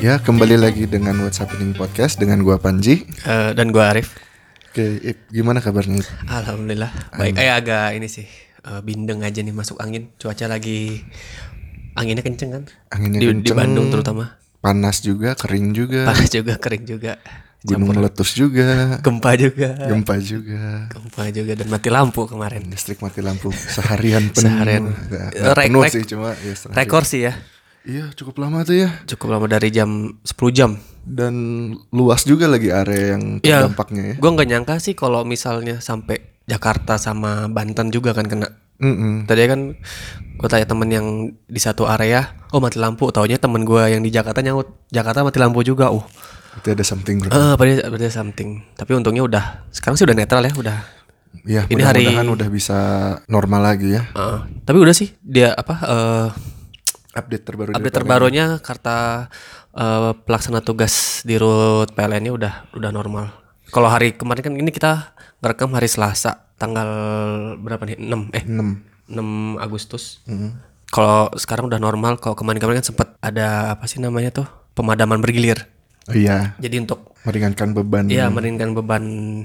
Ya, kembali lagi dengan What's Happening Podcast dengan gua Panji. Eh, dan gua Arif. Oke, Ip, gimana kabarnya? Alhamdulillah baik. Eh agak ini sih eh, bindeng aja nih masuk angin. Cuaca lagi anginnya kenceng kan? Anginnya di, di kenceng. Bandung terutama. Panas juga, kering juga, Panas juga, kering juga. gunung meletus juga, Gempa juga. gempa juga, Gempa juga dan mati lampu kemarin. listrik mati lampu seharian penuh. Seharian. Nggak Rek- penuh rek- sih cuma ya Rekor sih ya. Iya, cukup lama tuh ya. Cukup lama dari jam 10 jam. Dan luas juga lagi area yang Iya. terdampaknya ya. Gua nggak nyangka sih kalau misalnya sampai Jakarta sama Banten juga kan kena. Mm-mm. Tadi kan gue tanya temen yang di satu area, oh mati lampu. Taunya temen gua yang di Jakarta nyaut, Jakarta mati lampu juga. Uh, Itu ada something bro. Eh, berarti, berarti something. Tapi untungnya udah sekarang sih udah netral ya, udah. Ya, ini hari- mudah-mudahan udah bisa normal lagi ya. Eh, tapi udah sih dia apa eh, Update terbaru update terbarunya karta eh, pelaksana tugas di rut PLN-nya udah udah normal. Kalau hari kemarin kan ini kita ngerekam hari Selasa tanggal berapa nih? 6 eh 6. 6 Agustus. Kalau sekarang udah normal, kalau kemarin-kemarin kan sempat ada apa sih namanya tuh? Pemadaman bergilir. Oh iya, Jadi untuk meringankan beban. ya meringankan beban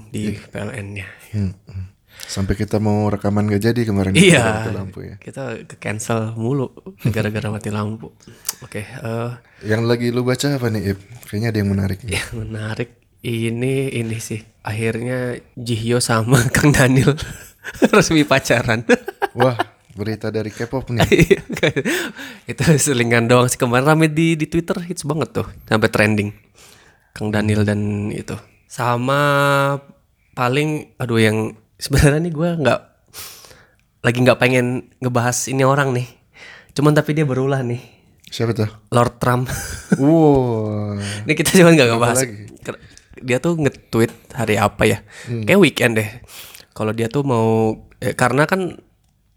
di PLN-nya. Hmm, hmm. Sampai kita mau rekaman gak jadi kemarin Iya. mati lampu ya. Kita ke cancel mulu gara-gara mati lampu. Oke, eh Yang lagi lu baca apa nih, Ip? Kayaknya ada yang menarik nih. yang menarik ini ini sih. Akhirnya Jihyo sama Kang Daniel resmi pacaran. Wah, berita dari K-pop nih. Iya, itu selingan doang sih kemarin rame di di Twitter hits banget tuh sampai trending. Kang Daniel dan itu. Sama paling aduh yang sebenarnya nih gua nggak lagi nggak pengen ngebahas ini orang nih. Cuman tapi dia berulah nih. Siapa tuh? Lord Trump. Wow. Ini kita cuma nggak ngebahas. lagi? Dia tuh nge-tweet hari apa ya? Kayak weekend deh. Kalau dia tuh mau eh, karena kan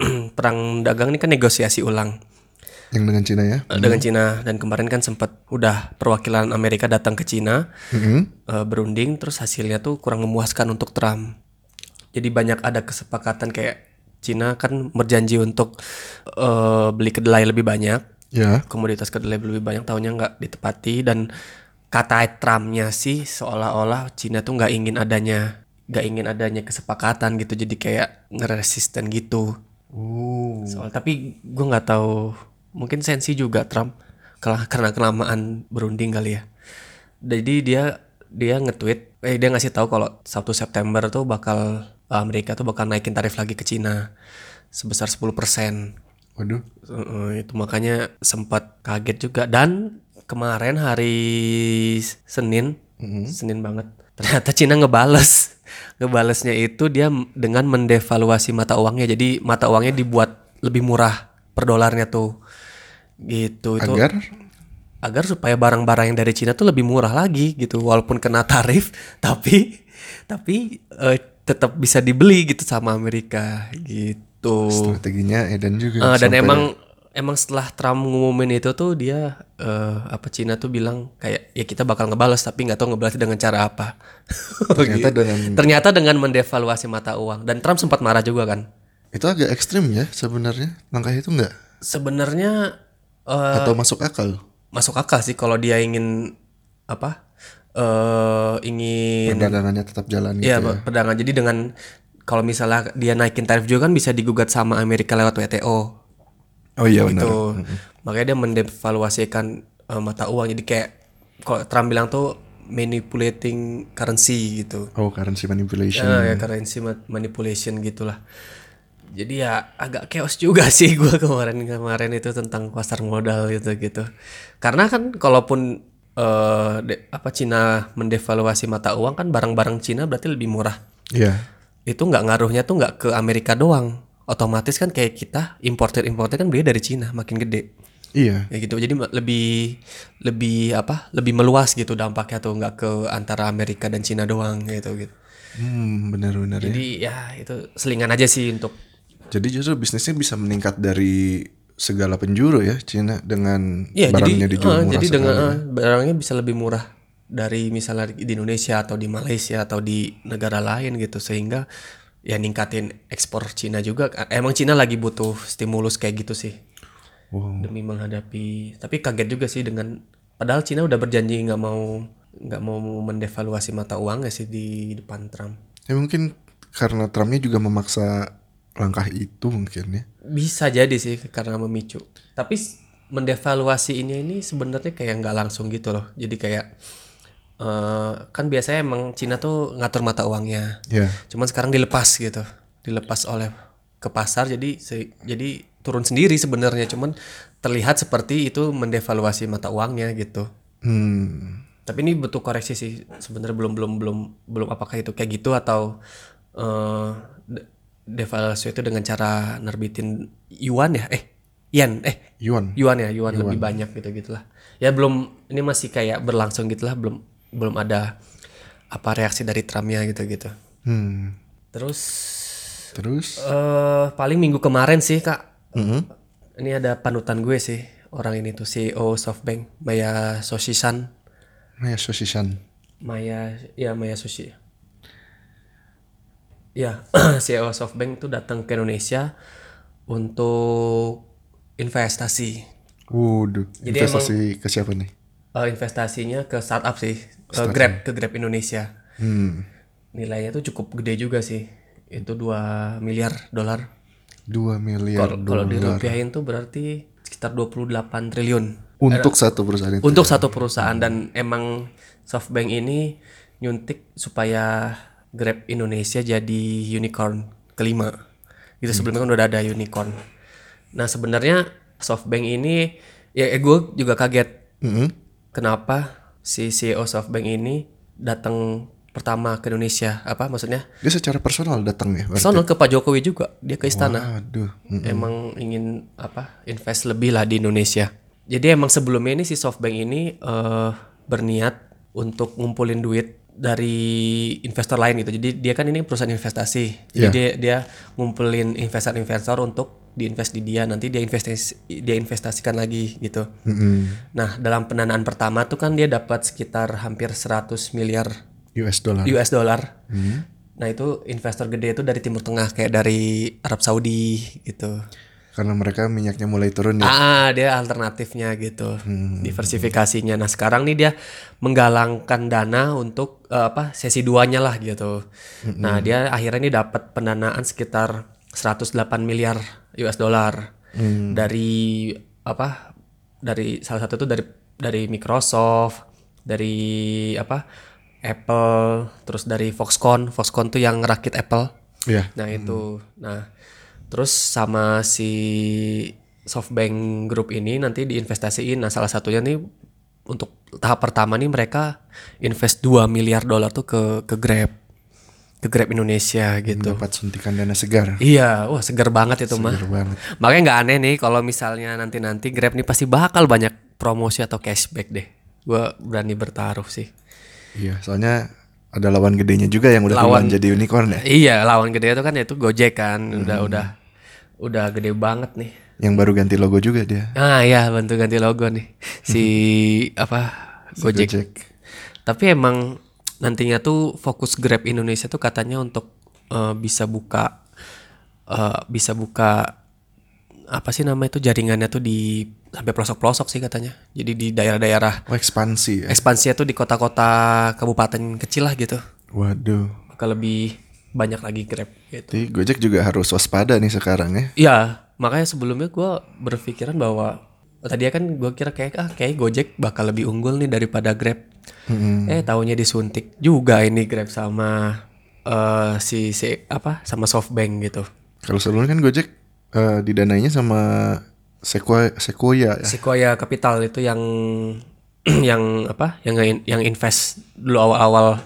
perang dagang ini kan negosiasi ulang Yang dengan Cina ya? eh, dengan Cina dan kemarin kan sempat udah perwakilan Amerika datang ke Cina Mhm. eh, berunding terus hasilnya tuh kurang memuaskan untuk Trump. Jadi banyak ada kesepakatan kayak Cina kan berjanji untuk eh, beli kedelai lebih banyak. Ya. komoditas kedelai lebih banyak tahunnya nggak ditepati. Dan kata Trumpnya sih seolah-olah Cina tuh nggak ingin adanya nggak ingin adanya kesepakatan gitu. Jadi kayak ngeresisten gitu. Oh. soal tapi gue nggak tahu. Mungkin sensi juga Trump karena kelamaan berunding kali ya. Jadi dia dia nge-tweet eh dia ngasih tahu kalau 1 September tuh bakal Amerika tuh bakal naikin tarif lagi ke Cina sebesar 10% Waduh. Heeh, itu makanya sempat kaget juga. Dan kemarin hari Senin Senin banget ternyata Cina ngebales. Ngebalesnya itu dia dengan mendevaluasi mata uangnya. Jadi mata uangnya dibuat lebih murah per dolarnya tuh. Gitu itu Agar? agar supaya barang-barang yang dari Cina tuh lebih murah lagi gitu. Walaupun kena tarif tapi tapi eh, tetap bisa dibeli gitu sama Amerika gitu Strateginya Eden juga. Eh, dan emang emang setelah Trump ngumumin itu tuh dia eh, apa Cina tuh bilang kayak ya kita bakal ngebales tapi nggak tahu ngebalas dengan cara apa. Ternyata Gitu. dengan Ternyata dengan mendevaluasi mata uang dan Trump sempat marah juga kan. itu agak ekstrim ya sebenarnya langkah itu enggak Sebenarnya eh, atau masuk akal masuk akal sih kalau dia ingin apa eh ingin perdagangannya tetap jalan gitu Iya, ya. perdagangan. Jadi dengan kalau misalnya dia naikin tarif juga kan bisa digugat sama Amerika lewat WTO. Oh iya benar. gitu. Makanya dia mendevaluasikan eh, mata uang. Jadi kayak kalau Trump bilang tuh manipulating currency gitu. Oh currency manipulation. Ah, ya currency ma- manipulation gitulah. Jadi ya agak chaos juga sih gua kemarin-kemarin itu tentang pasar modal gitu gitu. Karena kan kalaupun eh, de- apa Cina mendevaluasi mata uang kan barang-barang Cina berarti lebih murah. Iya. Itu nggak ngaruhnya tuh nggak ke Amerika doang. Otomatis kan kayak kita importer importer kan beli dari Cina makin gede. Iya. Ya gitu. Jadi lebih lebih apa? Lebih meluas gitu dampaknya tuh nggak ke antara Amerika dan Cina doang gitu gitu. Hmm, benar-benar ya. Jadi ya itu selingan aja sih untuk Jadi justru bisnisnya bisa meningkat dari segala penjuru ya Cina dengan Iya, barangnya jadi dijual eh, murah jadi dengan eh, barangnya bisa lebih murah dari misalnya di Indonesia atau di Malaysia atau di negara lain gitu sehingga ya ningkatin ekspor Cina juga. Emang Cina lagi butuh stimulus kayak gitu sih Wow. demi menghadapi. Tapi kaget juga sih dengan padahal Cina udah berjanji nggak mau nggak mau mendevaluasi mata uang ya sih di depan Trump. Ya mungkin karena Trumpnya juga memaksa langkah itu mungkin ya. Bisa jadi sih karena memicu. Tapi mendevaluasi ini ini sebenarnya kayak nggak langsung gitu loh. Jadi kayak eh, kan biasanya emang Cina tuh ngatur mata uangnya. Ya. Cuman sekarang dilepas gitu. Dilepas oleh ke pasar jadi se- jadi turun sendiri sebenarnya. Cuman terlihat seperti itu mendevaluasi mata uangnya gitu. Hmm. Tapi ini butuh koreksi sih sebenarnya belum belum belum belum apakah itu kayak gitu atau eh de- devaluasi itu dengan cara nerbitin yuan ya eh yen eh Yuan. yuan ya yuan, lebih banyak gitu gitulah ya belum ini masih kayak berlangsung gitulah belum belum ada apa reaksi dari Trumpnya gitu gitu Hmm. terus Terus? eh paling minggu kemarin sih kak Mhm. ini ada panutan gue sih orang ini tuh CEO SoftBank Maya Soshisan Nah, ya Sosishan. Maya ya Maya Sushi. Ya, CEO SoftBank tuh datang ke Indonesia untuk investasi. Waduh, Jadi investasi ke siapa nih? Eh, investasinya ke startup sih, ke Grab, ke Grab Indonesia. Hmm. Nilainya tuh cukup gede juga sih. Itu 2 miliar dolar. 2 miliar Kalau kalau dolar. dirupiahin tuh berarti sekitar 28 triliun. Untuk satu perusahaan itu. Untuk satu perusahaan dan emang SoftBank ini nyuntik supaya Grab Indonesia jadi unicorn kelima. Gitu sebelumnya kan udah ada unicorn. Nah sebenarnya SoftBank ini ya gue juga kaget Mhm. kenapa si CEO SoftBank ini datang pertama ke Indonesia apa maksudnya Dia secara personal datang ya? berarti? personal ke Pak Jokowi juga dia ke istana Waduh. Hmm. emang ingin apa invest lebih lah di Indonesia. Jadi emang sebelumnya ini si SoftBank ini eh, berniat untuk ngumpulin duit dari investor lain gitu. Jadi dia kan ini perusahaan investasi. Jadi Iya. dia dia ngumpulin investor-investor untuk diinvest di dia. Nanti dia investasi dia investasikan lagi gitu. Mhm. Nah, dalam pendanaan pertama tuh kan dia dapat sekitar hampir 100 miliar US dollar. US dollar. Nah, itu investor gede itu dari Timur Tengah kayak dari Arab Saudi gitu. Karena mereka minyaknya mulai turun ya. Ah, dia alternatifnya gitu. Diversifikasinya. Nah, sekarang nih dia menggalangkan dana untuk eh, apa? sesi duanya lah gitu. Nah, dia akhirnya ini dapat pendanaan sekitar 108 miliar US dollar dari apa? Dari salah satu itu dari dari Microsoft, dari apa? Apple, terus dari Foxconn. Foxconn tuh yang rakit Apple. Iya. Nah itu, nah terus sama si SoftBank Group ini nanti diinvestasiin. Nah salah satunya nih untuk tahap pertama nih mereka invest 2 miliar dolar tuh ke ke Grab, ke Grab Indonesia gitu. Dapat suntikan dana segar. Iya, wah segar banget itu mah. Segar banget. Makanya nggak aneh nih kalau misalnya nanti-nanti Grab nih pasti bakal banyak promosi atau cashback deh. Gua berani bertaruh sih. Iya, soalnya ada lawan gedenya juga yang udah Lawan- jadi unicorn ya. Iya, lawan gede itu kan yaitu Gojek kan. Udah udah udah gede banget nih. Yang baru ganti logo juga dia. Ah ya bantu ganti logo nih si apa Gojek. Gojek. Tapi emang nantinya tuh fokus Grab Indonesia tuh katanya untuk eh, bisa buka eh, bisa buka apa sih nama itu jaringannya tuh di sampai pelosok-pelosok sih katanya. Jadi di daerah-daerah Oh, ekspansi ya. ekspansinya tuh di kota-kota kabupaten kecil lah gitu. Waduh. Bakal lebih banyak lagi Grab gitu. Jadi Gojek juga harus waspada nih sekarang ya. Iya, makanya sebelumnya gua berpikiran bahwa tadi kan gua kira kayak ah kayak Gojek bakal lebih unggul nih daripada Grab. Eh taunya disuntik juga ini Grab sama eh si si apa sama SoftBank gitu. Kalau sebelumnya kan Gojek eh, didanainya sama Sequoia, Sequoia ya. Sequoia Capital itu yang yang apa? Yang yang invest dulu awal-awal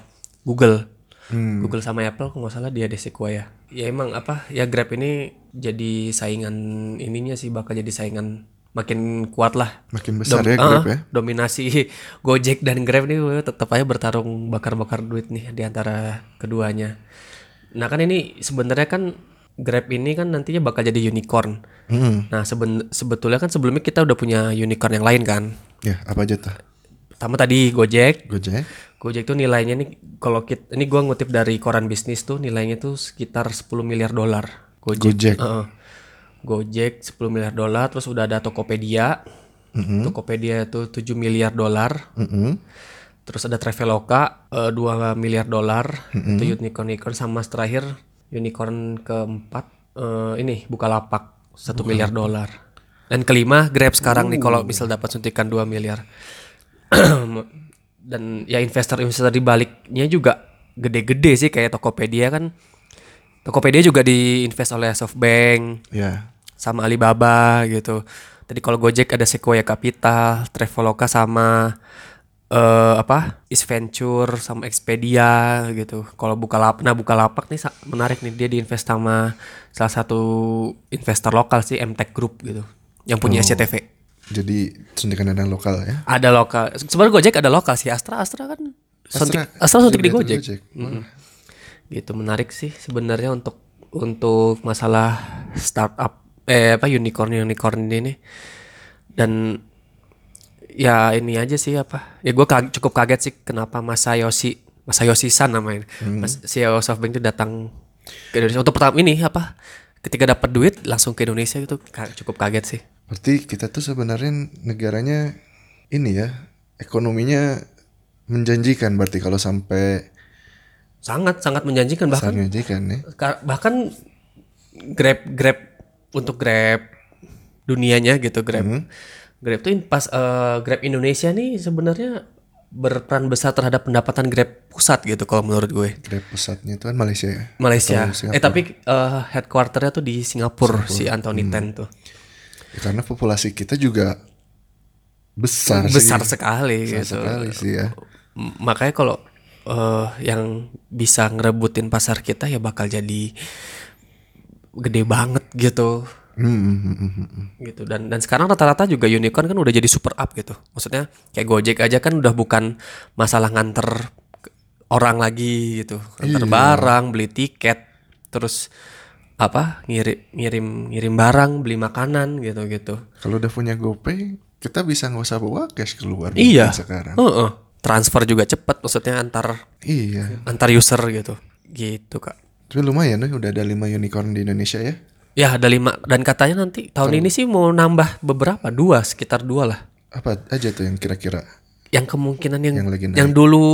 Google. Google sama Apple kalau nggak salah dia di Sequoia. Ya emang apa? Ya Grab ini jadi saingan ininya sih bakal jadi saingan makin kuat lah. Makin besar ya ah, Grab ya. Dominasi Gojek dan Grab nih tetap aja bertarung bakar-bakar duit nih di antara keduanya. Nah kan ini sebenarnya kan Grab ini kan nantinya bakal jadi unicorn. Hmm. Nah seben- sebetulnya kan sebelumnya kita udah punya unicorn yang lain kan. Ya, apa aja tuh? Pertama tadi Gojek. Gojek. Gojek tuh nilainya nih kalau kita ini gua ngutip dari koran bisnis tuh nilainya tuh sekitar 10 miliar dolar. Gojek. Gojek. Heeh. Gojek 10 miliar dolar terus udah ada Tokopedia. Tokopedia itu 7 miliar dolar. Mm-mm. Terus ada Traveloka eh, 2 miliar dolar. Itu unicorn unicorn sama terakhir unicorn keempat eh, ini Bukalapak 1 miliar dolar. Dan kelima Grab sekarang nih kalau misal dapat suntikan 2 miliar. Dan ya investor-investor di baliknya juga gede-gede sih kayak Tokopedia kan. Tokopedia juga diinvest oleh SoftBank Ya. sama Alibaba gitu. Tadi kalau Gojek ada Sequoia Capital, Traveloka sama eh apa? East Venture sama Expedia gitu. Kalau Bukalapak, nah Bukalapak nih sa- menarik nih dia diinvest sama salah satu investor lokal sih MTech Group gitu. Yang punya SCTV. Jadi suntikan dana lokal ya. Ada lokal. Sebenarnya Gojek ada lokal sih. Astra Astra kan suntik, Astra suntik di juga Gojek. Mm-mm. Gitu menarik sih sebenarnya untuk untuk masalah startup eh apa unicorn unicorn ini dan ya ini aja sih apa ya gue cukup kaget sih kenapa Masayoshi Masayoshi San namanya Mas CEO SoftBank itu datang ke Indonesia untuk pertama ini apa ketika dapat duit langsung ke Indonesia ka- cukup kaget sih Berarti kita tuh sebenarnya negaranya ini ya ekonominya menjanjikan berarti kalau sampai sangat sangat menjanjikan bahkan sangat menjanjikan ya. Ka- bahkan Grab Grab untuk Grab dunianya gitu Grab. Grab tuh pas eh, Grab Indonesia nih sebenarnya berperan besar terhadap pendapatan Grab pusat gitu kalau menurut gue. Grab pusatnya itu kan Malaysia ya. Malaysia. Singapura. eh tapi eh, headquarternya tuh di Singapura, si Anthony Ten tuh Ya, karena populasi kita juga besar, besar sih. sekali Besar gitu sekali sih ya. Makanya kalau eh, yang bisa ngerebutin pasar kita ya bakal jadi gede banget gitu Hmm, hmm, hmm, hmm, hmm. gitu dan dan sekarang rata-rata juga unicorn kan udah jadi super up gitu maksudnya kayak Gojek aja kan udah bukan masalah nganter orang lagi gitu nganter barang beli tiket terus apa ngirim ngirim ngirim barang beli makanan gitu gitu Kalau udah punya GoPay, kita bisa nggak usah bawa cash keluar iya sekarang. Heeh. transfer juga cepet maksudnya antar Iya. antar user gitu gitu kak Tapi lumayan nih udah ada 5 unicorn di Indonesia ya. ya ada lima dan katanya nanti tahun ini sih mau nambah beberapa dua sekitar dua lah Apa aja tuh yang kira-kira yang kemungkinan yang Yang lagi naik. yang dulu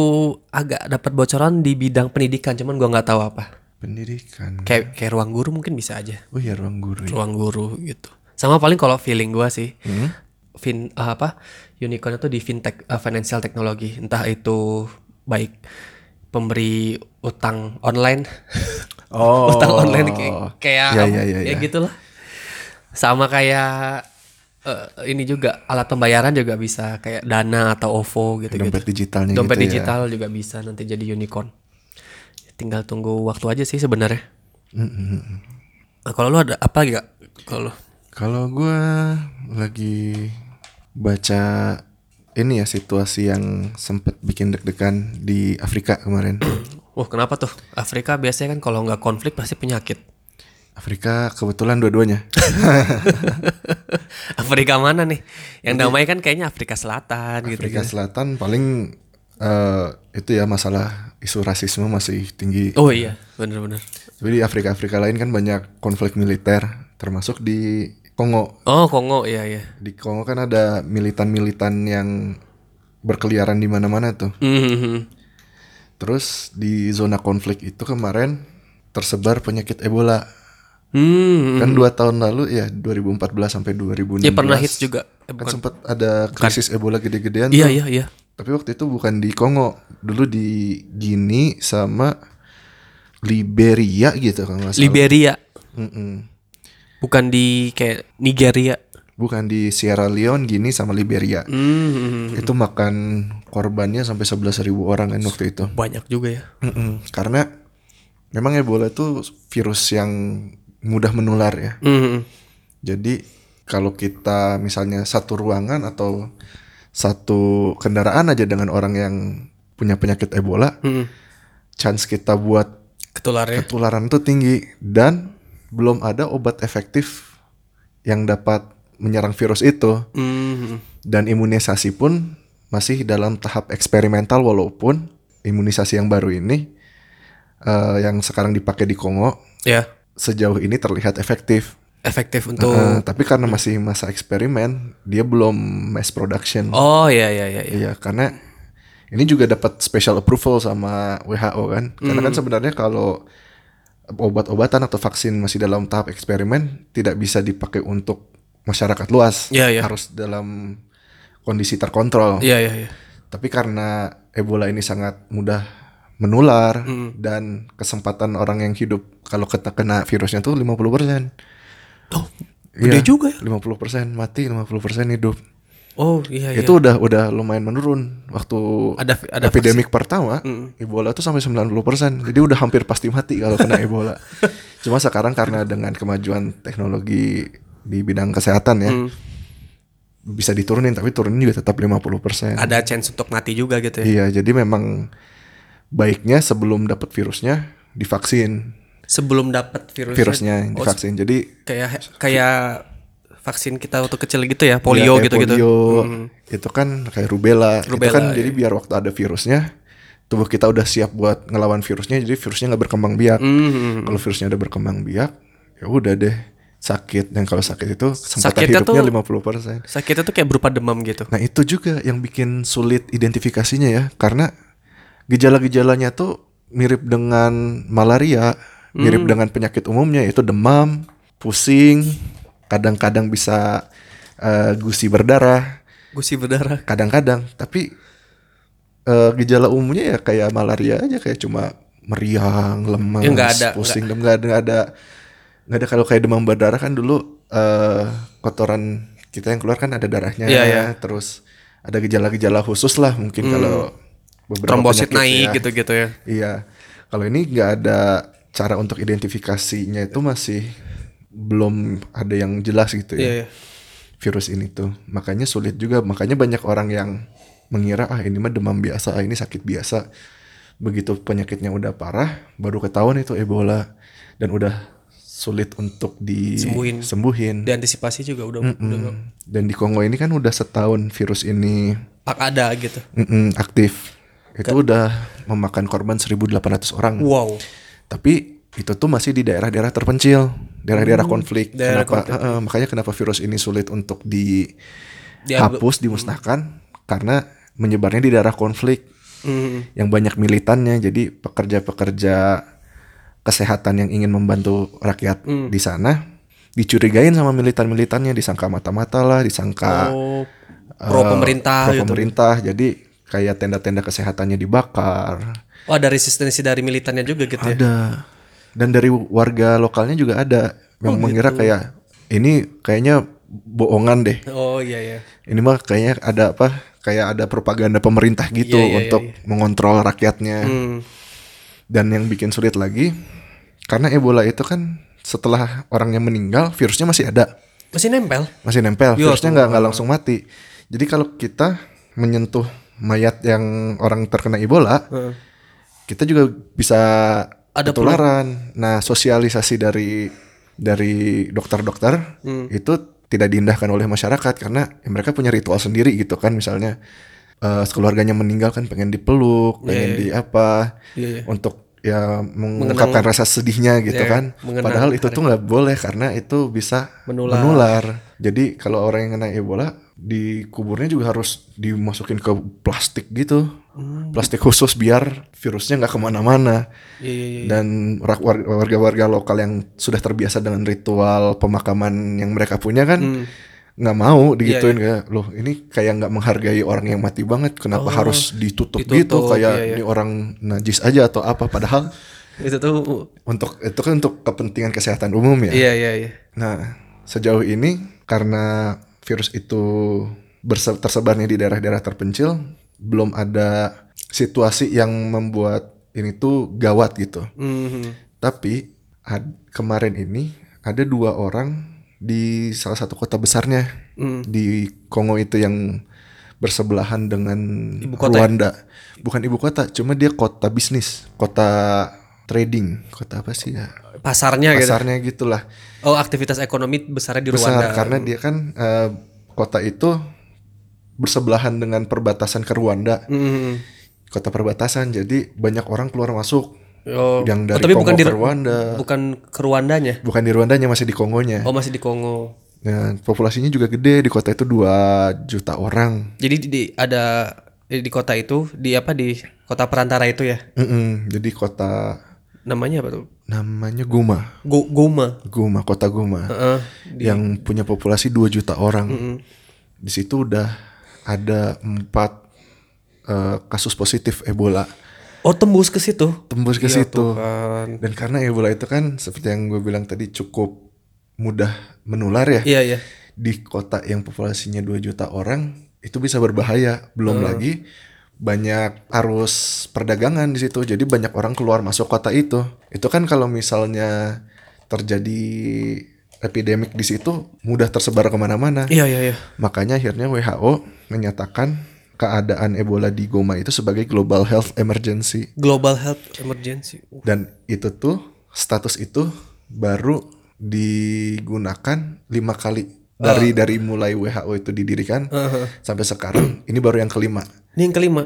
agak dapat bocoran di bidang pendidikan cuman gua nggak tahu apa pendidikan? kayak kayak ruang guru mungkin bisa aja Oh iya ruang guru. ya. ruang guru gitu sama paling kalau feeling gua sih Hmm? fin eh, apa unicorn itu di fintech eh, financial technology entah itu baik pemberi utang online Oh. utang online kayak kayak Ya, ya, ya, ya ya. gitulah sama kayak eh, ini juga alat pembayaran juga bisa kayak dana atau ovo gitu gitu Dompet digitalnya dompet gitu ya. digital juga bisa nanti jadi unicorn tinggal tunggu waktu aja sih sebenarnya. Nah, kalau lu ada apa gak kalau lu? Kalau gua lagi baca ini ya situasi yang sempet bikin deg-degan di Afrika kemarin. Wah kenapa tuh? Afrika biasanya kan kalau nggak konflik pasti penyakit. Afrika kebetulan dua-duanya. Afrika mana nih? Yang damai kan kayaknya Afrika Selatan gitu Afrika Selatan paling eh, itu ya masalah isu rasisme masih tinggi. oh iya bener-bener Jadi di Afrika-Afrika lain kan banyak konflik militer, termasuk di Kongo. oh Kongo iya iya Di Kongo kan ada militan-militan yang berkeliaran di mana-mana tuh. Mhm. Terus di zona konflik itu kemarin tersebar penyakit Ebola. Hmm. Kan dua tahun lalu ya 2014 sampai 2016. Ya pernah hits juga. Eh, Kan bukan. sempat ada krisis Ebola gede-gedean Iya tuh. iya iya. Tapi waktu itu bukan di Kongo, dulu di Guinea sama Liberia gitu kalau nggak salah. Liberia, Mm-mm. bukan di kayak Nigeria. Bukan di Sierra Leone, Guinea sama Liberia. Hmm. Itu makan korbannya sampai 11.000 orang kan waktu itu. Banyak juga ya. Mm-mm. Karena memang Ebola itu virus yang mudah menular ya. Hmm. Jadi kalau kita misalnya satu ruangan atau satu kendaraan aja dengan orang yang punya penyakit Ebola, Hmm. chance kita buat Ketular ya. ketularan itu tinggi dan belum ada obat efektif yang dapat menyerang virus itu Hmm. dan imunisasi pun masih dalam tahap eksperimental walaupun imunisasi yang baru ini eh, yang sekarang dipakai di Kongo Ya. sejauh ini terlihat efektif. Efektif untuk Eh, tapi karena masih masa eksperimen, dia belum mass production. Oh iya iya iya. iya. Karena ini juga dapat special approval sama WHO kan. Karena Hmm. kan sebenarnya kalau obat-obatan atau vaksin masih dalam tahap eksperimen tidak bisa dipakai untuk masyarakat luas. Iya, iya. Harus dalam kondisi terkontrol. Iya iya iya. Tapi karena Ebola ini sangat mudah menular Hmm. dan kesempatan orang yang hidup kalau kena, kena virusnya tuh 50%. Oh, gede Iya, juga ya. 50% mati, 50% hidup. Oh iya iya. Itu udah udah lumayan menurun waktu Ada ada epidemik pertama Ebola tuh sampai 90% jadi udah hampir pasti mati kalau kena Ebola cuma sekarang karena dengan kemajuan teknologi di bidang kesehatan ya Hmm. bisa diturunin tapi turunin juga tetap 50% ada chance untuk mati juga gitu ya. iya jadi memang baiknya sebelum dapat virusnya divaksin Sebelum dapat virusnya. virusnya Oh, divaksin jadi kayak kayak vaksin kita waktu kecil gitu ya, ya, polio gitu-gitu. polio, Hmm. itu kan kayak rubella, itu Rubella, kan iya. jadi biar waktu ada virusnya tubuh kita udah siap buat ngelawan virusnya jadi virusnya nggak berkembang biak Hmm. Kalau virusnya udah berkembang biak, ya udah deh sakit. Dan kalau sakit itu kesempatan Sakitnya hidupnya tuh- 50%. Sakitnya tuh kayak berupa demam gitu. Nah itu juga yang bikin sulit identifikasinya ya. Karena gejala-gejalanya tuh mirip dengan malaria, mirip Hmm. dengan penyakit umumnya yaitu demam, pusing, kadang-kadang bisa eh, gusi berdarah, Gusi berdarah. kadang-kadang. Tapi eh, gejala umumnya ya kayak malaria aja kayak cuma meriang, lemas, Ya, ada, pusing, dem nggak ada nggak ada nggak ada kalau kayak demam berdarah kan dulu eh kotoran kita yang keluar kan ada darahnya, Iya, iya. terus ada gejala-gejala khusus lah mungkin kalau beberapa Trombosit naik ya. gitu-gitu ya. Iya, kalau ini nggak ada cara untuk identifikasinya itu masih belum ada yang jelas gitu ya Iya, iya. virus ini tuh. Makanya sulit juga, makanya banyak orang yang mengira ah ini mah demam biasa, ah ini sakit biasa. Begitu penyakitnya udah parah, baru ketahuan itu Ebola dan udah sulit untuk Sembuhin. disembuhin. Diantisipasi juga udah udah Mm. Dan di Kongo ini kan udah setahun virus ini pak ada gitu. mm-mm, aktif. Itu udah memakan korban 1.800 orang. Wow. Tapi itu tuh masih di daerah-daerah terpencil, daerah-daerah konflik. Hmm, daerah kenapa? Heeh, makanya kenapa virus ini sulit untuk dihapus, dimusnahkan karena menyebarnya di daerah konflik Hmm. yang banyak militannya. Jadi pekerja-pekerja kesehatan yang ingin membantu rakyat Hmm. di sana dicurigain sama militan-militannya, disangka mata-mata lah, disangka Oh, pro eh, pemerintah pro gitu. pemerintah. Jadi kayak tenda-tenda kesehatannya dibakar. Oh, ada resistensi dari militannya juga gitu ya. Ada. Dan dari warga lokalnya juga ada Oh, yang mengira gitu. kayak ini kayaknya bohongan deh. Oh iya iya. Ini mah kayaknya ada apa? Kayak ada propaganda pemerintah gitu Iya, iya, iya, untuk mengontrol rakyatnya. Hmm. Dan yang bikin sulit lagi karena Ebola itu kan setelah orangnya meninggal virusnya masih ada, Masih nempel. masih nempel. Ya Virusnya nggak nggak langsung mati. Jadi kalau kita menyentuh mayat yang orang terkena Ebola, Heeh. Kita juga bisa Ada ketularan. Nah, sosialisasi dari dari dokter-dokter Hmm. itu tidak diindahkan oleh masyarakat karena ya mereka punya ritual sendiri gitu kan misalnya eh keluarganya meninggal kan pengen dipeluk, pengen di apa Iya, iya. untuk ya mengungkapkan rasa sedihnya gitu Iya, kan. mengenang Padahal itu tuh nggak boleh karena itu bisa Menular. menular. Jadi kalau orang yang kena Ebola dikuburnya juga harus dimasukin ke plastik gitu, Hmm. plastik khusus biar virusnya nggak ke mana-mana. Iya iya iya. Dan warga-warga lokal yang sudah terbiasa dengan ritual pemakaman yang mereka punya kan Hmm. nggak mau digituin Iya, kayak loh ini kayak nggak menghargai orang yang mati banget kenapa harus ditutup, Oh, ditutup, gitu kayak iya, iya. ini orang najis aja atau apa padahal Itu tuh untuk itu kan untuk kepentingan kesehatan umum ya. iya iya iya. Nah, sejauh ini karena virus itu tersebarnya di daerah-daerah terpencil, belum ada situasi yang membuat ini tuh gawat gitu. Hmm. Tapi ad- kemarin ini ada dua orang di salah satu kota besarnya Hmm. di Kongo itu yang bersebelahan dengan Ibu kota ya? Rwanda. Bukan ibu kota, cuma dia kota bisnis, kota trading, kota apa sih ya? Pasarnya gitu. Pasarnya gitulah Oh, aktivitas ekonomi besarnya di besar Rwanda. karena dia kan eh, kota itu bersebelahan dengan perbatasan ke Rwanda Hmm. kota perbatasan jadi banyak orang keluar masuk Oh, yang oh, dari tapi Kongo bukan di ke Rwanda. bukan ke Rwandanya. Bukan di Rwandanya masih di Kongonya. Oh, masih di Kongo. Nah, populasinya juga gede di kota itu 2 juta orang. Jadi di, ada di, di kota itu di apa di kota perantara itu ya. Mm-mm, jadi kota Namanya apa tuh? namanya Guma. Go, Goma. Guma, kota Guma. Heeh. yang punya populasi 2 juta orang. Di situ udah ada empat eh, kasus positif Ebola Oh, tembus ke situ. tembus ke Iya, situ. Tuhan. Dan karena Ebola itu kan seperti yang gue bilang tadi cukup mudah menular ya. Iya, iya. Di kota yang populasinya 2 juta orang itu bisa berbahaya. Belum lagi banyak arus perdagangan di situ. Jadi banyak orang keluar masuk kota itu. Itu kan kalau misalnya terjadi epidemik di situ mudah tersebar ke mana-mana. Iya, iya, iya. Makanya akhirnya WHO menyatakan keadaan Ebola di Goma itu sebagai global health emergency Global Health Emergency. dan itu tuh status itu baru digunakan lima kali dari dari mulai WHO itu didirikan sampai sekarang ini baru yang kelima Ini yang kelima.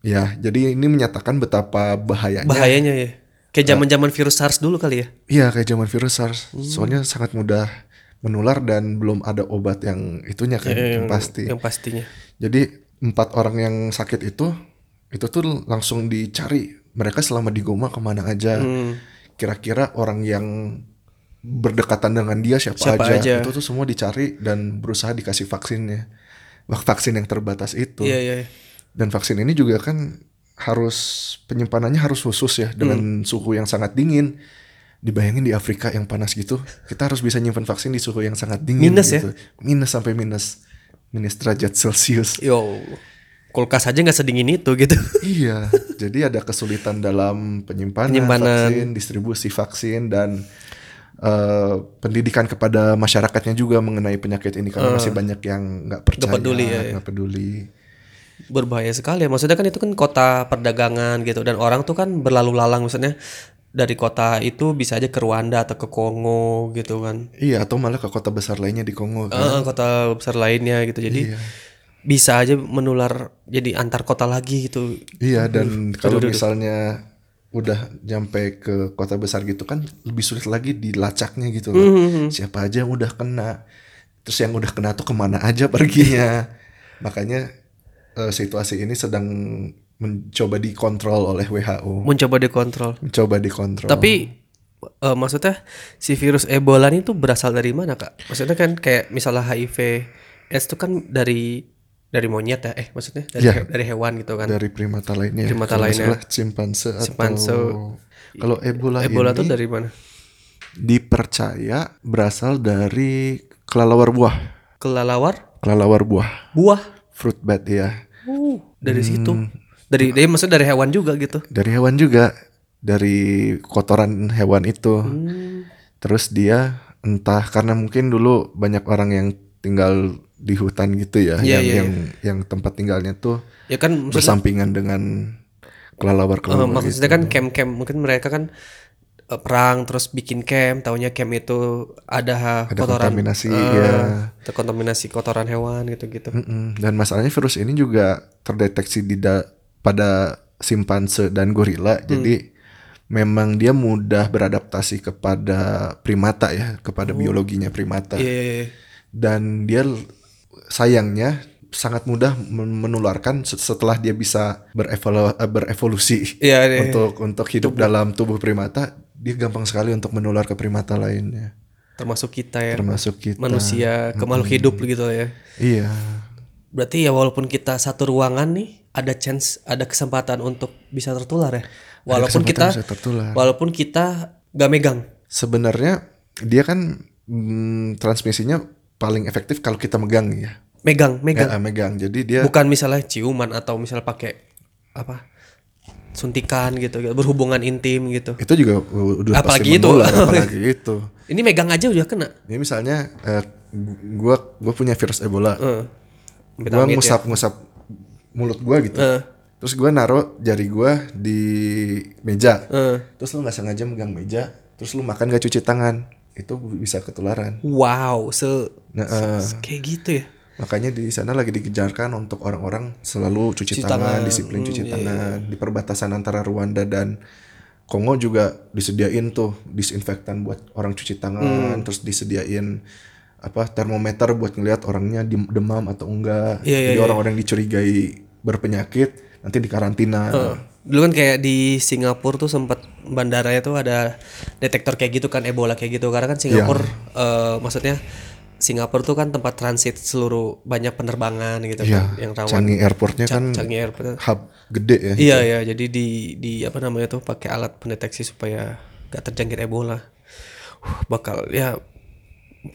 ya jadi ini menyatakan betapa bahayanya Bahayanya ya. Kayak zaman-zaman virus SARS dulu kali ya. iya kayak zaman virus SARS soalnya sangat mudah menular dan belum ada obat yang itunya kan yang pasti Yang pastinya. Jadi empat orang yang sakit itu itu tuh langsung dicari mereka selama di Goma ke mana aja. Hmm. Kira-kira orang yang berdekatan dengan dia siapa, Siapa aja. aja. Itu tuh semua dicari dan berusaha dikasih vaksinnya. Vaksin yang terbatas itu. Iya, iya. iya. Dan vaksin ini juga kan harus penyimpanannya harus khusus ya dengan Hmm. suhu yang sangat dingin. Dibayangin di Afrika yang panas gitu, kita harus bisa nyimpan vaksin di suhu yang sangat dingin Minus ya? gitu. Minus sampai minus minus derajat Celcius. Yo. Kulkas aja nggak sedingin itu gitu. Iya, jadi ada kesulitan dalam penyimpanan, Penyimpanan. vaksin, distribusi vaksin dan eh, pendidikan kepada masyarakatnya juga mengenai penyakit ini karena masih banyak yang nggak percaya, Nggak peduli ya, ya. nggak peduli. Berbahaya sekali ya. Maksudnya kan itu kan kota perdagangan gitu dan orang tuh kan berlalu lalang maksudnya dari kota itu bisa aja ke Rwanda atau ke Kongo gitu kan. Iya, atau malah ke kota besar lainnya di Kongo. kan. Eh, kota besar lainnya gitu. Jadi Iya. bisa aja menular jadi antar kota lagi gitu. Iya, dan kalau misalnya udah nyampe ke kota besar gitu kan lebih sulit lagi dilacaknya gitu loh. Hmm. Siapa aja yang udah kena. Terus yang udah kena tuh ke mana aja perginya. Makanya eh, situasi ini sedang mencoba dikontrol oleh WHO. Mencoba dikontrol. Mencoba dikontrol. Tapi eh, maksudnya si virus Ebola ini tuh berasal dari mana kak? Maksudnya kan kayak misalnya HIV AIDS itu kan dari dari monyet ya? Eh maksudnya dari, Iya. he- dari hewan gitu kan? dari primata lainnya. Primata Kalau nggak lainnya. salah Cimpanse atau kalau Ebola, Ebola ini tuh dari mana? dipercaya berasal dari kelelawar buah. Kelalawar? Kelelawar buah. Buah? Fruit bat ya. Uh, dari Hmm. situ. Dari dia maksudnya dari hewan juga gitu. Dari hewan juga, dari kotoran hewan itu. Hmm. Terus dia entah karena mungkin dulu banyak orang yang tinggal di hutan gitu ya, Iya, yang iya, yang yang tempat tinggalnya tuh Ya kan bersampingan dengan kelelawar kelelawar maksudnya gitu. kan camp-camp mungkin mereka kan eh, perang terus bikin camp, taunya camp itu ada, Ada kotoran kontaminasi, eh, ya. terkontaminasi kotoran hewan gitu-gitu. Mm-mm. Dan masalahnya virus ini juga terdeteksi di da- pada simpanse dan gorila. Hmm. Jadi memang dia mudah beradaptasi kepada primata ya, kepada biologinya primata. Oh. Iya, iya. Dan dia sayangnya sangat mudah men- menularkan se- setelah dia bisa berevolu- eh, berevolusi Iya, iya. untuk untuk hidup dalam tubuh primata. Dia gampang sekali untuk menular ke primata lainnya, termasuk kita ya, termasuk kita. manusia ke makhluk hidup gitu ya. Iya. Berarti ya walaupun kita satu ruangan nih, ada chance, ada kesempatan untuk bisa tertular ya. Walaupun kita, walaupun kita gak megang. Sebenarnya dia kan mm, transmisinya paling efektif kalau kita megang ya. Megang, megang. Ya, megang. Jadi dia Bukan misalnya ciuman atau misalnya pakai apa? Suntikan gitu, gitu, berhubungan intim gitu. itu juga udah Apalagi pasti itu. menular, apalagi itu. Ini megang aja udah kena. Ini misalnya eh, gua gua punya virus Ebola. Heeh. gua ngusap-ngusap mulut gua gitu. Heeh. Terus gua naruh jari gua di meja. Heeh. Terus lu nggak sengaja megang meja, terus lu makan gak cuci tangan. Itu bisa ketularan. Wow, se, Nah, eh, se- kayak gitu ya. Makanya di sana lagi dikejarkan untuk orang-orang selalu cuci, Cuci tangan, tangan. disiplin cuci Hmm, iya, tangan di perbatasan antara Rwanda dan Kongo juga disediain tuh disinfektan buat orang cuci tangan, Hmm. terus disediain apa termometer buat ngelihat orangnya dem- demam atau enggak. Iya, iya, Jadi iya. orang-orang yang dicurigai berpenyakit nanti dikarantina. Dulu kan kayak di Singapura tuh sempat bandaranya tuh ada detektor kayak gitu kan Ebola kayak gitu karena kan Singapura eh, maksudnya Singapura tuh kan tempat transit seluruh banyak penerbangan gitu Iya, kan yang rawan Changi Airportnya kan Changi Airport. hub gede ya. Iya ya, jadi di di apa namanya tuh pakai alat pendeteksi supaya gak terjangkit Ebola. Uh, bakal ya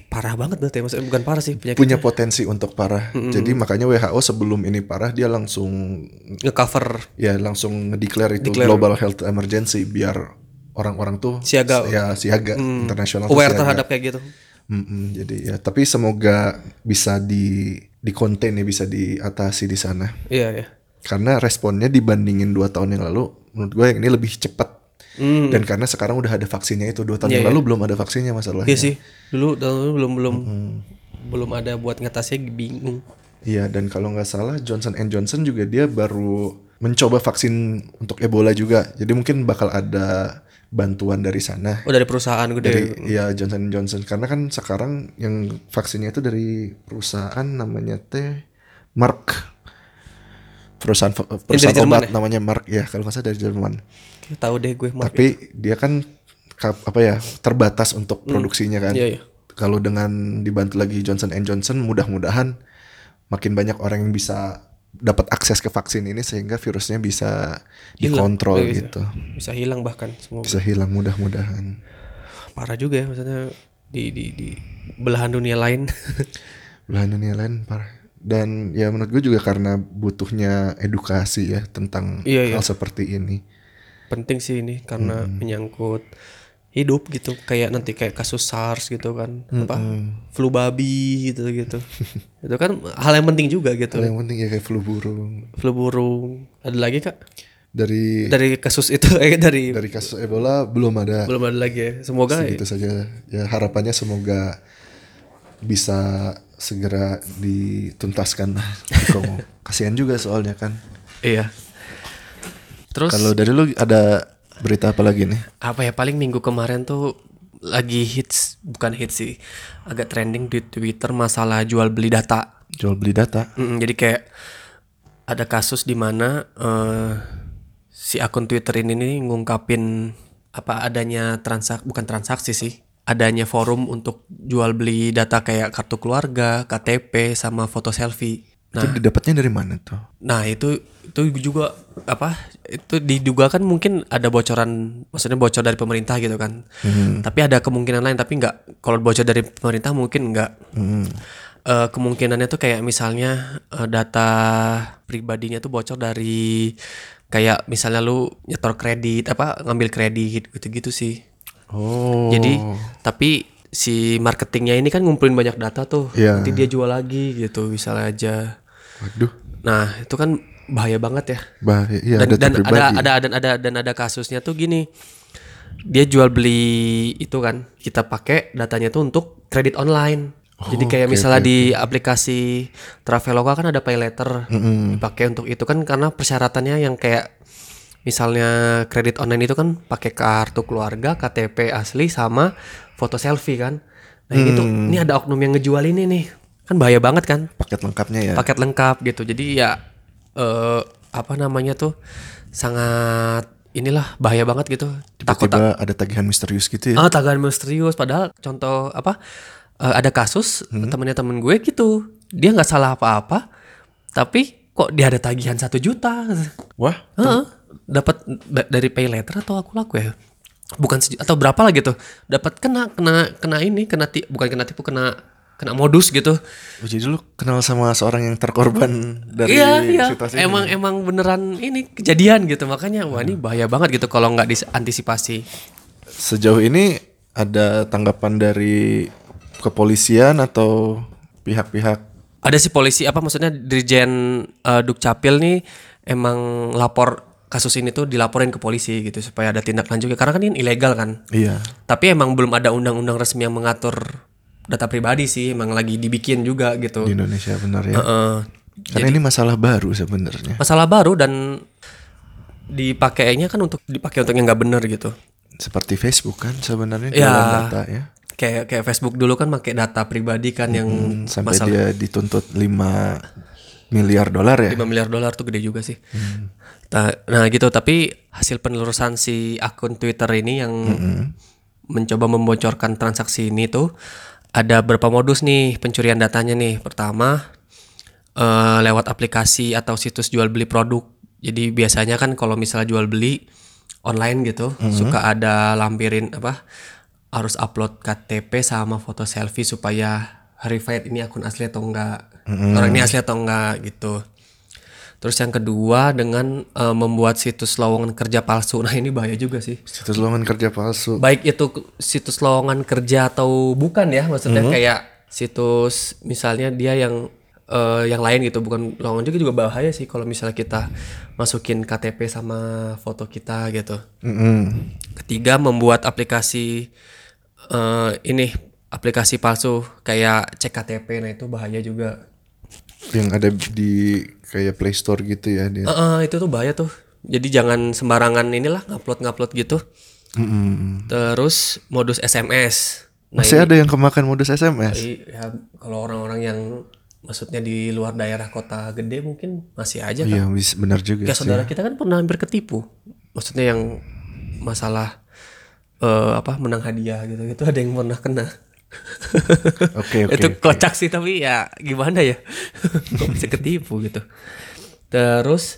parah banget berarti maksudnya bukan parah sih penyakit Punya potensi untuk parah. Jadi makanya WHO sebelum ini parah dia langsung ngecover ya langsung ngedeclare itu global health emergency biar orang-orang tuh Siaga. ya siaga internasional tuh aware siaga. terhadap kayak gitu. Mm-mm, jadi ya tapi semoga bisa di di contain ya bisa diatasi di sana Iya ya. karena responnya dibandingin dua tahun yang lalu menurut gue yang ini lebih cepat Hmm. dan karena sekarang udah ada vaksinnya itu dua tahun yang lalu belum ada vaksinnya masalahnya Iya sih. Dulu tahun lalu belum belum belum ada buat ngatasinya bingung. Iya dan kalau nggak salah Johnson Johnson juga dia baru mencoba vaksin untuk Ebola juga jadi mungkin bakal ada bantuan dari sana. Oh dari perusahaan gede. dari ya Johnson Johnson. Karena kan sekarang yang vaksinnya itu dari perusahaan namanya teh Merck. Perusahaan perusahaan Jerman obat namanya Merck ya kalau nggak salah dari Jerman. Tahu deh gue Mark. tapi dia kan apa ya terbatas untuk produksinya kan. Iya iya. kalau dengan dibantu lagi Johnson Johnson mudah-mudahan makin banyak orang yang bisa dapat akses ke vaksin ini sehingga virusnya bisa dikontrol Iya, bisa. gitu Bisa hilang bahkan semoga. bisa hilang mudah-mudahan Parah juga ya maksudnya di di di belahan dunia lain. belahan dunia lain parah dan ya menurut gue juga karena butuhnya edukasi ya tentang Iya, iya. hal seperti ini Penting sih ini karena menyangkut hidup gitu. Kayak nanti kayak kasus SARS gitu kan. Apa? Flu babi gitu gitu. Itu kan hal yang penting juga gitu. Hal yang penting ya kayak flu burung. Flu burung. Ada lagi kak? Dari dari kasus itu eh dari dari kasus Ebola belum ada. Belum ada lagi ya. Semoga gitu saja. Ya harapannya semoga bisa segera dituntaskan. Di Kongo kasihan juga soalnya kan. Iya. Terus? Kalau dari lu ada berita apa lagi nih? Apa ya paling minggu kemarin tuh lagi hits bukan hits sih agak trending di Twitter masalah jual beli data. Jual beli data? Mm, jadi kayak ada kasus di mana eh, si akun Twitter ini nih ngungkapin apa adanya transak bukan transaksi sih adanya forum untuk jual beli data kayak kartu keluarga, KTP sama foto selfie. Itu didapatnya dari mana tuh? Nah itu itu juga apa itu diduga kan mungkin ada bocoran maksudnya bocor dari pemerintah gitu kan. Tapi ada kemungkinan lain tapi nggak kalau bocor dari pemerintah mungkin nggak. Eh, kemungkinannya tuh kayak misalnya eh, data pribadinya tuh bocor dari kayak misalnya lu nyetor kredit apa ngambil kredit gitu-gitu sih. Oh. Jadi tapi si marketingnya ini kan ngumpulin banyak data tuh Iya. nanti dia jual lagi gitu misalnya aja waduh Nah, itu kan bahaya banget ya. bahaya iya Dan, dan ada ada dan ada dan ada kasusnya tuh gini. Dia jual beli itu kan, kita pakai datanya tuh untuk kredit online. Jadi kayak misalnya di aplikasi Traveloka kan ada pay letter dipakai untuk itu kan karena persyaratannya yang kayak misalnya kredit online itu kan pakai kartu keluarga, KTP asli sama foto selfie kan. Nah, ini tuh ini ada oknum yang ngejual ini nih. Kan bahaya banget kan? paket lengkapnya ya paket lengkap gitu. Jadi ya eh apa namanya tuh sangat inilah bahaya banget gitu. Takut tiba-tiba ada tagihan misterius gitu ya ah tagihan misterius padahal contoh apa eh, ada kasus temennya temen gue gitu. Dia nggak salah apa-apa tapi kok dia ada tagihan satu juta. wah Heeh. Dapat da- dari pay letter atau aku laku ya? Bukan atau berapa lah gitu. Dapat kena kena kena ini, kena ti- bukan kena tipu, kena kena modus gitu. Oh, jadi lu kenal sama seorang yang terkorban dari iya iya situasi emang ini? emang beneran ini kejadian gitu makanya wah ini bahaya banget gitu kalau nggak diantisipasi Sejauh ini ada tanggapan dari kepolisian atau pihak-pihak ada si polisi apa maksudnya dirjen eh, dukcapil nih emang lapor kasus ini tuh dilaporin ke polisi gitu supaya ada tindak lanjutnya karena kan ini ilegal kan iya tapi emang belum ada undang-undang resmi yang mengatur data pribadi sih emang lagi dibikin juga gitu di Indonesia benar ya? Heeh. Karena ini masalah baru sebenarnya. masalah baru dan dipakainya kan untuk dipakai untuk yang nggak bener gitu. Seperti Facebook kan sebenarnya Ya. data ya. Kayak kayak Facebook dulu kan pakai data pribadi kan yang Hmm, Sampai masalah dia dituntut 5 miliar dolar ya. 5 miliar dolar tuh gede juga sih. Nah, nah gitu tapi hasil penelusuran si akun Twitter ini yang mencoba membocorkan transaksi ini tuh ada beberapa modus nih pencurian datanya nih. Pertama eh, lewat aplikasi atau situs jual beli produk. Jadi biasanya kan kalau misalnya jual beli online gitu suka ada lampirin apa harus upload KTP sama foto selfie supaya verified ini akun asli atau enggak orang ini asli atau enggak gitu. Terus yang kedua dengan eh, membuat situs lowongan kerja palsu. Nah ini bahaya juga sih. Situs lowongan kerja palsu. baik itu situs lowongan kerja atau bukan ya maksudnya kayak situs misalnya dia yang eh, yang lain gitu bukan lowongan juga juga bahaya sih kalau misalnya kita masukin KTP sama foto kita gitu. Mm-mm. Ketiga membuat aplikasi eh, ini aplikasi palsu kayak cek KTP nah itu bahaya juga. Yang ada di kayak Play Store gitu ya dia. Eh, itu tuh bahaya tuh. Jadi jangan sembarangan inilah ngupload ngupload gitu. Mm-mm. Terus modus SMS. Nah Masih ada yang kemakan modus SMS. ini ya, kalau orang-orang yang maksudnya di luar daerah kota gede mungkin masih aja kan. Iya, benar juga Kayak sih. saudara kita kan pernah hampir ketipu. Maksudnya yang masalah eh, apa menang hadiah gitu gitu ada yang pernah kena. Oke, oke. itu oke. kocak sih tapi ya gimana ya kok bisa ketipu gitu terus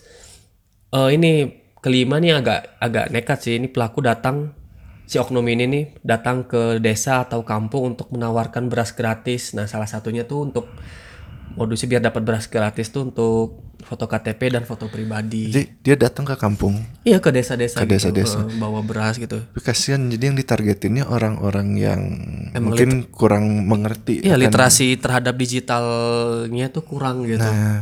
eh ini kelima nih agak agak nekat sih ini pelaku datang si oknum ini nih datang ke desa atau kampung untuk menawarkan beras gratis nah salah satunya tuh untuk modusnya biar dapat beras gratis tuh untuk foto KTP dan foto pribadi Jadi dia datang ke kampung. iya ke desa-desa Ke gitu, desa-desa. eh, bawa beras gitu Tapi kasihan jadi yang ditargetinnya orang-orang yang mungkin kurang mengerti. iya akan- literasi terhadap digitalnya tuh kurang gitu Nah,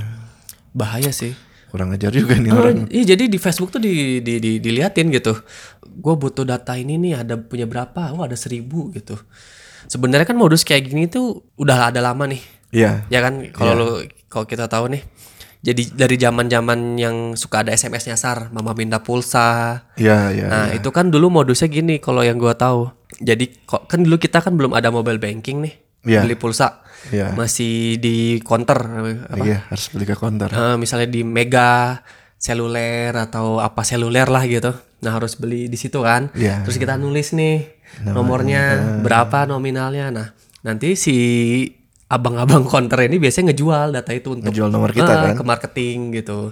bahaya sih kurang ajar juga nih Oh, orang. iya jadi di Facebook tuh di, di, di- diliatin gitu. Gue butuh data ini nih ada punya berapa? Oh ada seribu gitu. Sebenarnya kan modus kayak gini tuh udah ada lama nih. Iya. Ya kan kalau lu kalau kita tahu nih. Jadi dari zaman-zaman yang suka ada SMS nyasar, mama minta pulsa. Iya, iya. Nah, itu kan dulu modusnya gini kalau yang gua tahu. Jadi kok kan dulu kita kan belum ada mobile banking nih. Iya. Beli pulsa. Iya. Masih di counter apa? Iya, harus beli ke konter. Eh, misalnya di Mega seluler atau apa seluler lah gitu. Nah harus beli di situ kan. Iya. Terus kita nulis nih nomornya berapa nominalnya. Nah nanti si abang-abang konter ini biasanya ngejual data itu untuk Ngejual nomor kita Ah, kan? ke marketing gitu.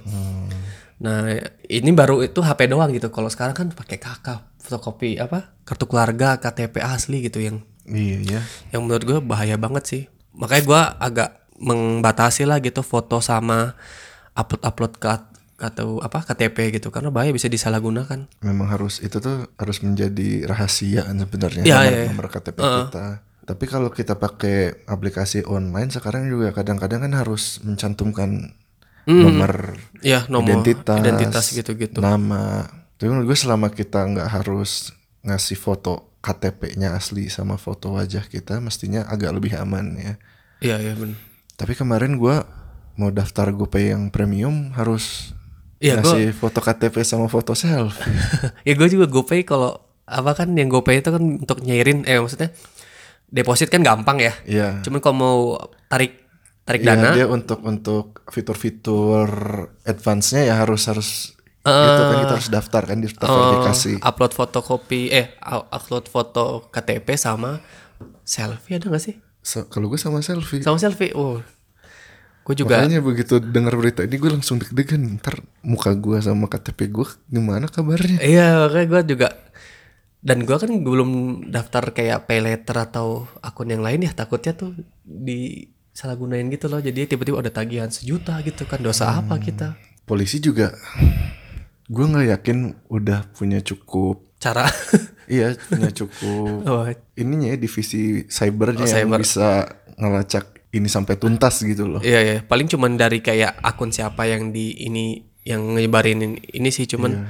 Nah ini baru itu HP doang gitu. Kalau sekarang kan pakai kakak fotokopi apa kartu keluarga KTP asli gitu yang Iya, iya. yang menurut gue bahaya banget sih makanya gue agak membatasi lah gitu foto sama upload upload ke atau apa KTP gitu karena bahaya bisa disalahgunakan Memang harus itu tuh harus menjadi rahasia kan sebenarnya Iya, nomor, iya. nomor KTP kita. Tapi kalau kita pakai aplikasi online sekarang juga kadang-kadang kan harus mencantumkan nomor ya nomor identitas, identitas gitu-gitu nama. Tapi menurut gue selama kita nggak harus ngasih foto KTP-nya asli sama foto wajah kita, mestinya agak lebih aman ya. iya iya benar Tapi kemarin gue mau daftar GoPay yang premium harus Iya, ngasih foto KTP sama foto selfie. ya gue juga GoPay kalau apa kan yang GoPay itu kan untuk nyairin eh maksudnya deposit kan gampang ya Iya. cuman kalau mau tarik tarik Iya, dana dia untuk untuk fitur-fitur advance-nya ya harus harus gitu kan kita harus daftar kan daftar verifikasi. upload fotokopi eh upload foto KTP sama selfie ada gak sih So, kalau gue sama selfie. sama selfie oh gue juga Makanya begitu dengar berita ini gue langsung deg-degan ntar muka gue sama KTP gue gimana kabarnya? Iya, makanya gue juga dan gue kan belum daftar kayak pay letter atau akun yang lain ya takutnya tuh di salah gunain gitu loh. Jadi tiba-tiba ada tagihan sejuta gitu kan dosa apa kita? Polisi juga gue nggak yakin udah punya cukup. Cara? Iya punya cukup. Oh, ininya ya divisi cybernya Oh, yang cyber. bisa ngelacak ini sampai tuntas gitu loh. iya iya. Paling cuman dari kayak akun siapa yang di ini yang nyebarin ini, sih cuman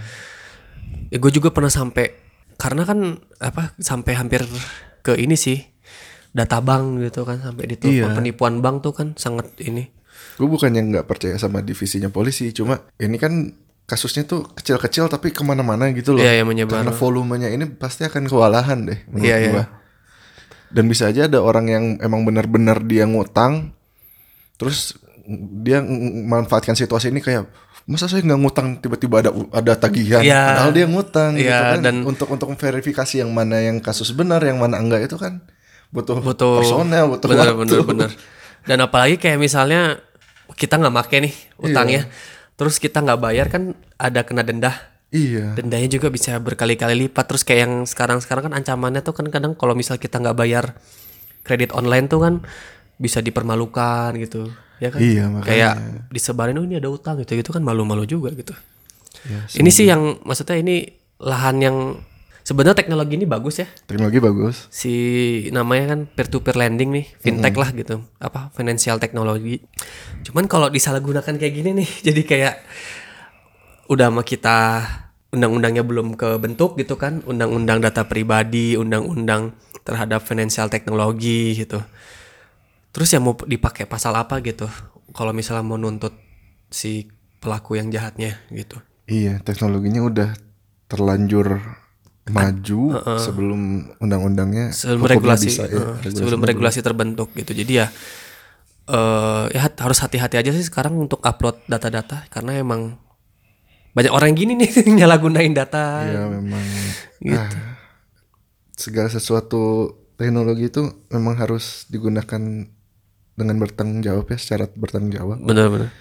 ya gue juga pernah sampai karena kan apa sampai hampir ke ini sih data bank gitu kan sampai ditelepon Iya. penipuan bank tuh kan sangat ini Gue bukannya nggak percaya sama divisinya polisi, cuma ini kan kasusnya tuh kecil-kecil tapi ke mana-mana gitu loh. Iya, iya, menyebar. Karena volumenya ini pasti akan kewalahan deh menurut Iya, iya. Dan bisa aja ada orang yang emang benar-benar dia ngutang, terus dia memanfaatkan situasi ini kayak masa saya nggak ngutang tiba-tiba ada ada tagihan, Iya. padahal dia ngutang gitu Iya, kan. dan- untuk untuk verifikasi yang mana yang kasus benar, yang mana enggak itu kan butuh, butuh personel, butuh bener, waktu. bener bener dan apalagi kayak misalnya kita nggak make nih utangnya terus kita nggak bayar kan ada kena denda Iya. dendanya juga bisa berkali-kali lipat terus kayak yang sekarang-sekarang kan ancamannya tuh kan kadang kalau misal kita nggak bayar kredit online tuh kan bisa dipermalukan gitu ya kan? Iya, makanya. kayak disebarin oh ini ada utang gitu. Gitu kan malu-malu juga gitu. Ya, ini sih yang maksudnya ini lahan yang sebenarnya teknologi ini bagus ya. Teknologi bagus. si namanya kan peer to peer lending nih fintech lah gitu. Apa financial technology. Cuman kalau disalahgunakan kayak gini nih jadi kayak udah sama kita undang-undangnya belum kebentuk gitu kan. Undang-undang data pribadi undang-undang terhadap financial technology gitu terus ya mau dipakai pasal apa gitu? Kalau misalnya mau nuntut si pelaku yang jahatnya gitu. Iya, teknologinya udah terlanjur maju sebelum undang-undangnya sebelum regulasi bisa, ya, eh, regulasi sebelum regulasi terbentuk gitu. Jadi ya eh ya harus hati-hati aja sih sekarang untuk upload data-data karena emang banyak orang gini nih nyalahgunain data. Ya memang. Gitu. ah, segala sesuatu teknologi itu memang harus digunakan dengan bertanggung jawab ya secara bertanggung jawab. Bener-bener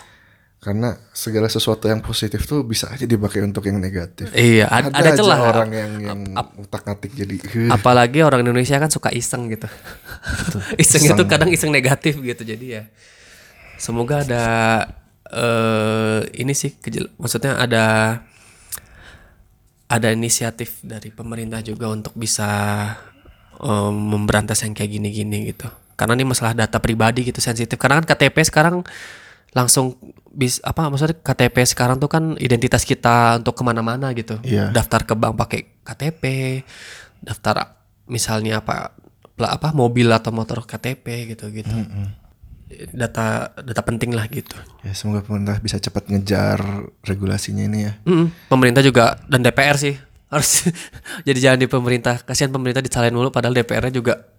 karena segala sesuatu yang positif tuh bisa aja dipakai untuk yang negatif. iya ada, ada aja celah. orang yang yang utak-atik jadi "Huh, apalagi orang Indonesia kan suka iseng gitu. Iseng itu kadang iseng negatif gitu jadi ya. Semoga ada eh ini sih kejel- maksudnya ada ada inisiatif dari pemerintah juga untuk bisa em, memberantas yang kayak gini-gini gitu karena ini masalah data pribadi gitu sensitif. Karena kan KTP sekarang langsung bis apa maksudnya KTP sekarang tuh kan identitas kita untuk ke mana-mana gitu. Iya. daftar ke bank pakai KTP daftar misalnya apa apa mobil atau motor KTP gitu gitu. Data data penting lah gitu. Ya semoga pemerintah bisa cepat ngejar regulasinya ini ya. Mm, pemerintah juga dan DPR sih. Harus jadi jangan di pemerintah. Kasihan pemerintah disalahin mulu padahal DPR-nya juga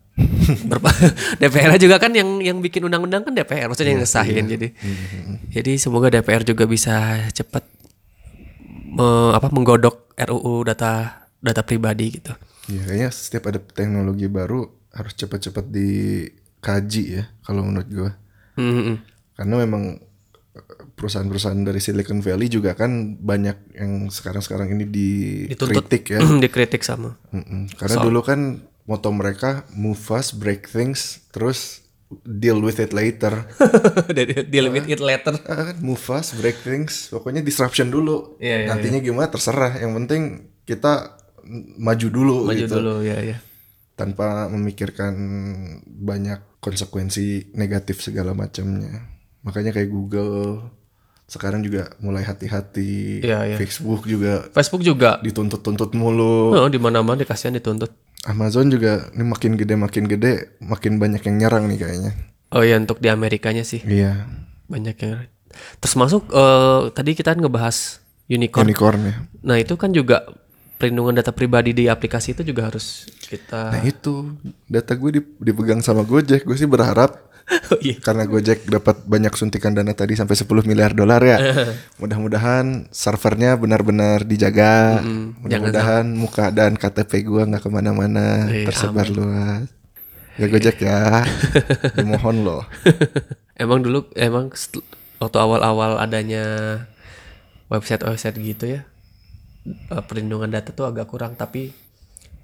DPR-nya juga kan yang yang bikin undang-undang kan DPR maksudnya yang ngesahin jadi jadi semoga DPR juga bisa cepat me- apa menggodok RUU data data pribadi gitu Iya, kayaknya setiap ada teknologi baru harus cepat-cepat dikaji ya kalau menurut gua. Mm, mm, mm. Karena memang eh, perusahaan-perusahaan dari Silicon Valley juga kan banyak yang sekarang-sekarang ini dituntut dikritik ya. dikritik sama Mm-mm. Karena dulu kan moto mereka move fast, break things, terus deal with it later. deal with it later kan move fast, break things, pokoknya disruption dulu. Iya, iya, Nantinya gimana terserah. Yang penting kita maju dulu maju gitu. dulu ya ya tanpa memikirkan banyak konsekuensi negatif segala macamnya. Makanya kayak Google sekarang juga mulai hati-hati. Iya, iya. Facebook juga Facebook juga dituntut-tuntut mulu. oh, di mana-mana dikasihan dituntut Amazon juga ini makin gede makin gede makin banyak yang nyerang nih kayaknya. oh ya untuk di Amerikanya sih Iya. banyak yang terus masuk eh, tadi kita kan ngebahas unicorn Unicorn ya. nah itu kan juga perlindungan data pribadi di aplikasi itu juga harus kita Nah itu data gue dip- dipegang sama Gojek. Gue sih berharap Oh, iya. karena Gojek dapat banyak suntikan dana tadi sampai 10 miliar dolar ya. Mudah-mudahan servernya benar-benar dijaga. Mudah-mudahan muka dan KTP gua nggak ke mana-mana Iya, tersebar luas. Ya Gojek ya, dimohon loh. emang dulu emang waktu awal-awal adanya website-website gitu ya eh, perlindungan data tuh agak kurang tapi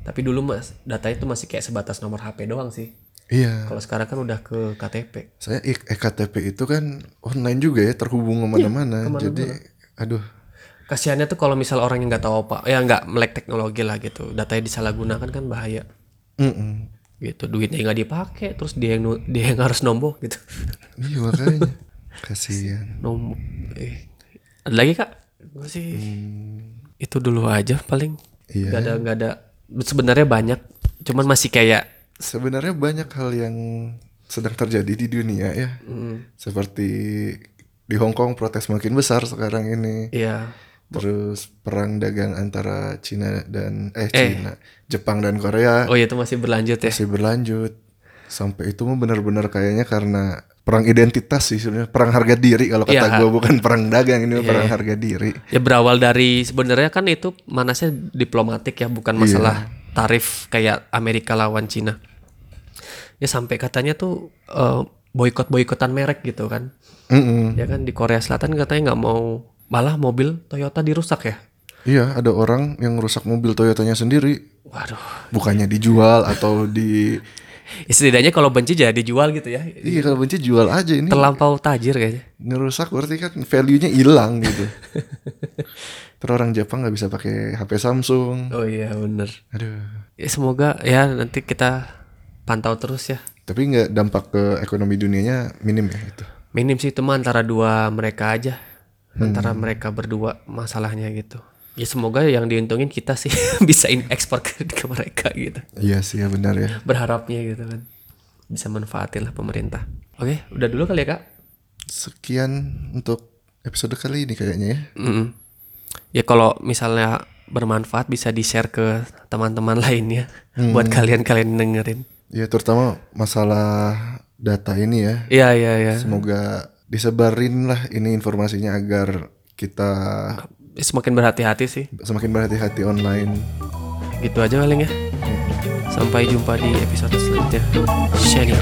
tapi dulu mas data itu masih kayak sebatas nomor HP doang sih Iya. kalau sekarang kan udah ke KTP Saya E- EKTP itu kan online juga ya terhubung ke mana-mana. Jadi, aduh. kasihannya tuh kalau misal orang yang nggak tahu apa ya nggak melek teknologi lah gitu datanya disalahgunakan kan bahaya Mm-mm. gitu duitnya nggak dipakai terus dia yang dia yang harus nombok gitu Iya makanya. Kasihan. nombok eh. ada lagi kak gue sih itu dulu aja paling Iya. nggak ada nggak ada sebenarnya banyak cuman masih kayak Sebenarnya banyak hal yang sedang terjadi di dunia ya. Seperti di Hong Kong protes makin besar sekarang ini. ya terus perang dagang antara Cina dan eh, Cina, Jepang dan Korea Oh iya itu masih berlanjut ya. masih berlanjut. Sampai itu mah benar-benar kayaknya karena perang identitas sih sebenarnya, perang harga diri kalau kata Iya. gua bukan perang dagang ini mah perang harga diri. Ya berawal dari sebenarnya kan itu manasnya diplomatik ya, bukan masalah tarif kayak Amerika lawan Cina. Ya sampai katanya tuh eh, boykot-boykotan merek gitu kan. Mm-mm. Ya kan di Korea Selatan katanya nggak mau malah mobil Toyota dirusak ya. Iya, ada orang yang rusak mobil Toyotanya sendiri, Waduh. bukannya dijual atau di Ya, setidaknya kalau benci jadi dijual gitu ya. Iya kalau benci jual aja ini Terlampau tajir kayaknya. ngerusak berarti kan value-nya hilang gitu. Terus orang Jepang nggak bisa pakai HP Samsung. Oh iya bener. Aduh. Ya semoga ya nanti kita pantau terus ya. Tapi nggak dampak ke ekonomi dunianya minim ya itu. Minim sih itu mah antara dua mereka aja. Antara mereka berdua masalahnya gitu. Ya semoga yang diuntungin kita sih bisa ekspor ke, ke mereka gitu. Iya sih ya benar ya. Berharapnya gitu kan. Bisa manfaatin lah pemerintah. Oke, udah dulu kali ya kak. Sekian untuk episode kali ini kayaknya ya. Mm-mm. Ya kalau misalnya bermanfaat bisa di share ke teman-teman lainnya buat kalian-kalian dengerin. Ya terutama masalah data ini ya. Iya iya iya. Semoga disebarin lah ini informasinya agar kita Semakin berhati-hati sih. semakin berhati-hati online. Gitu aja paling ya. Sampai jumpa di episode selanjutnya. Shania.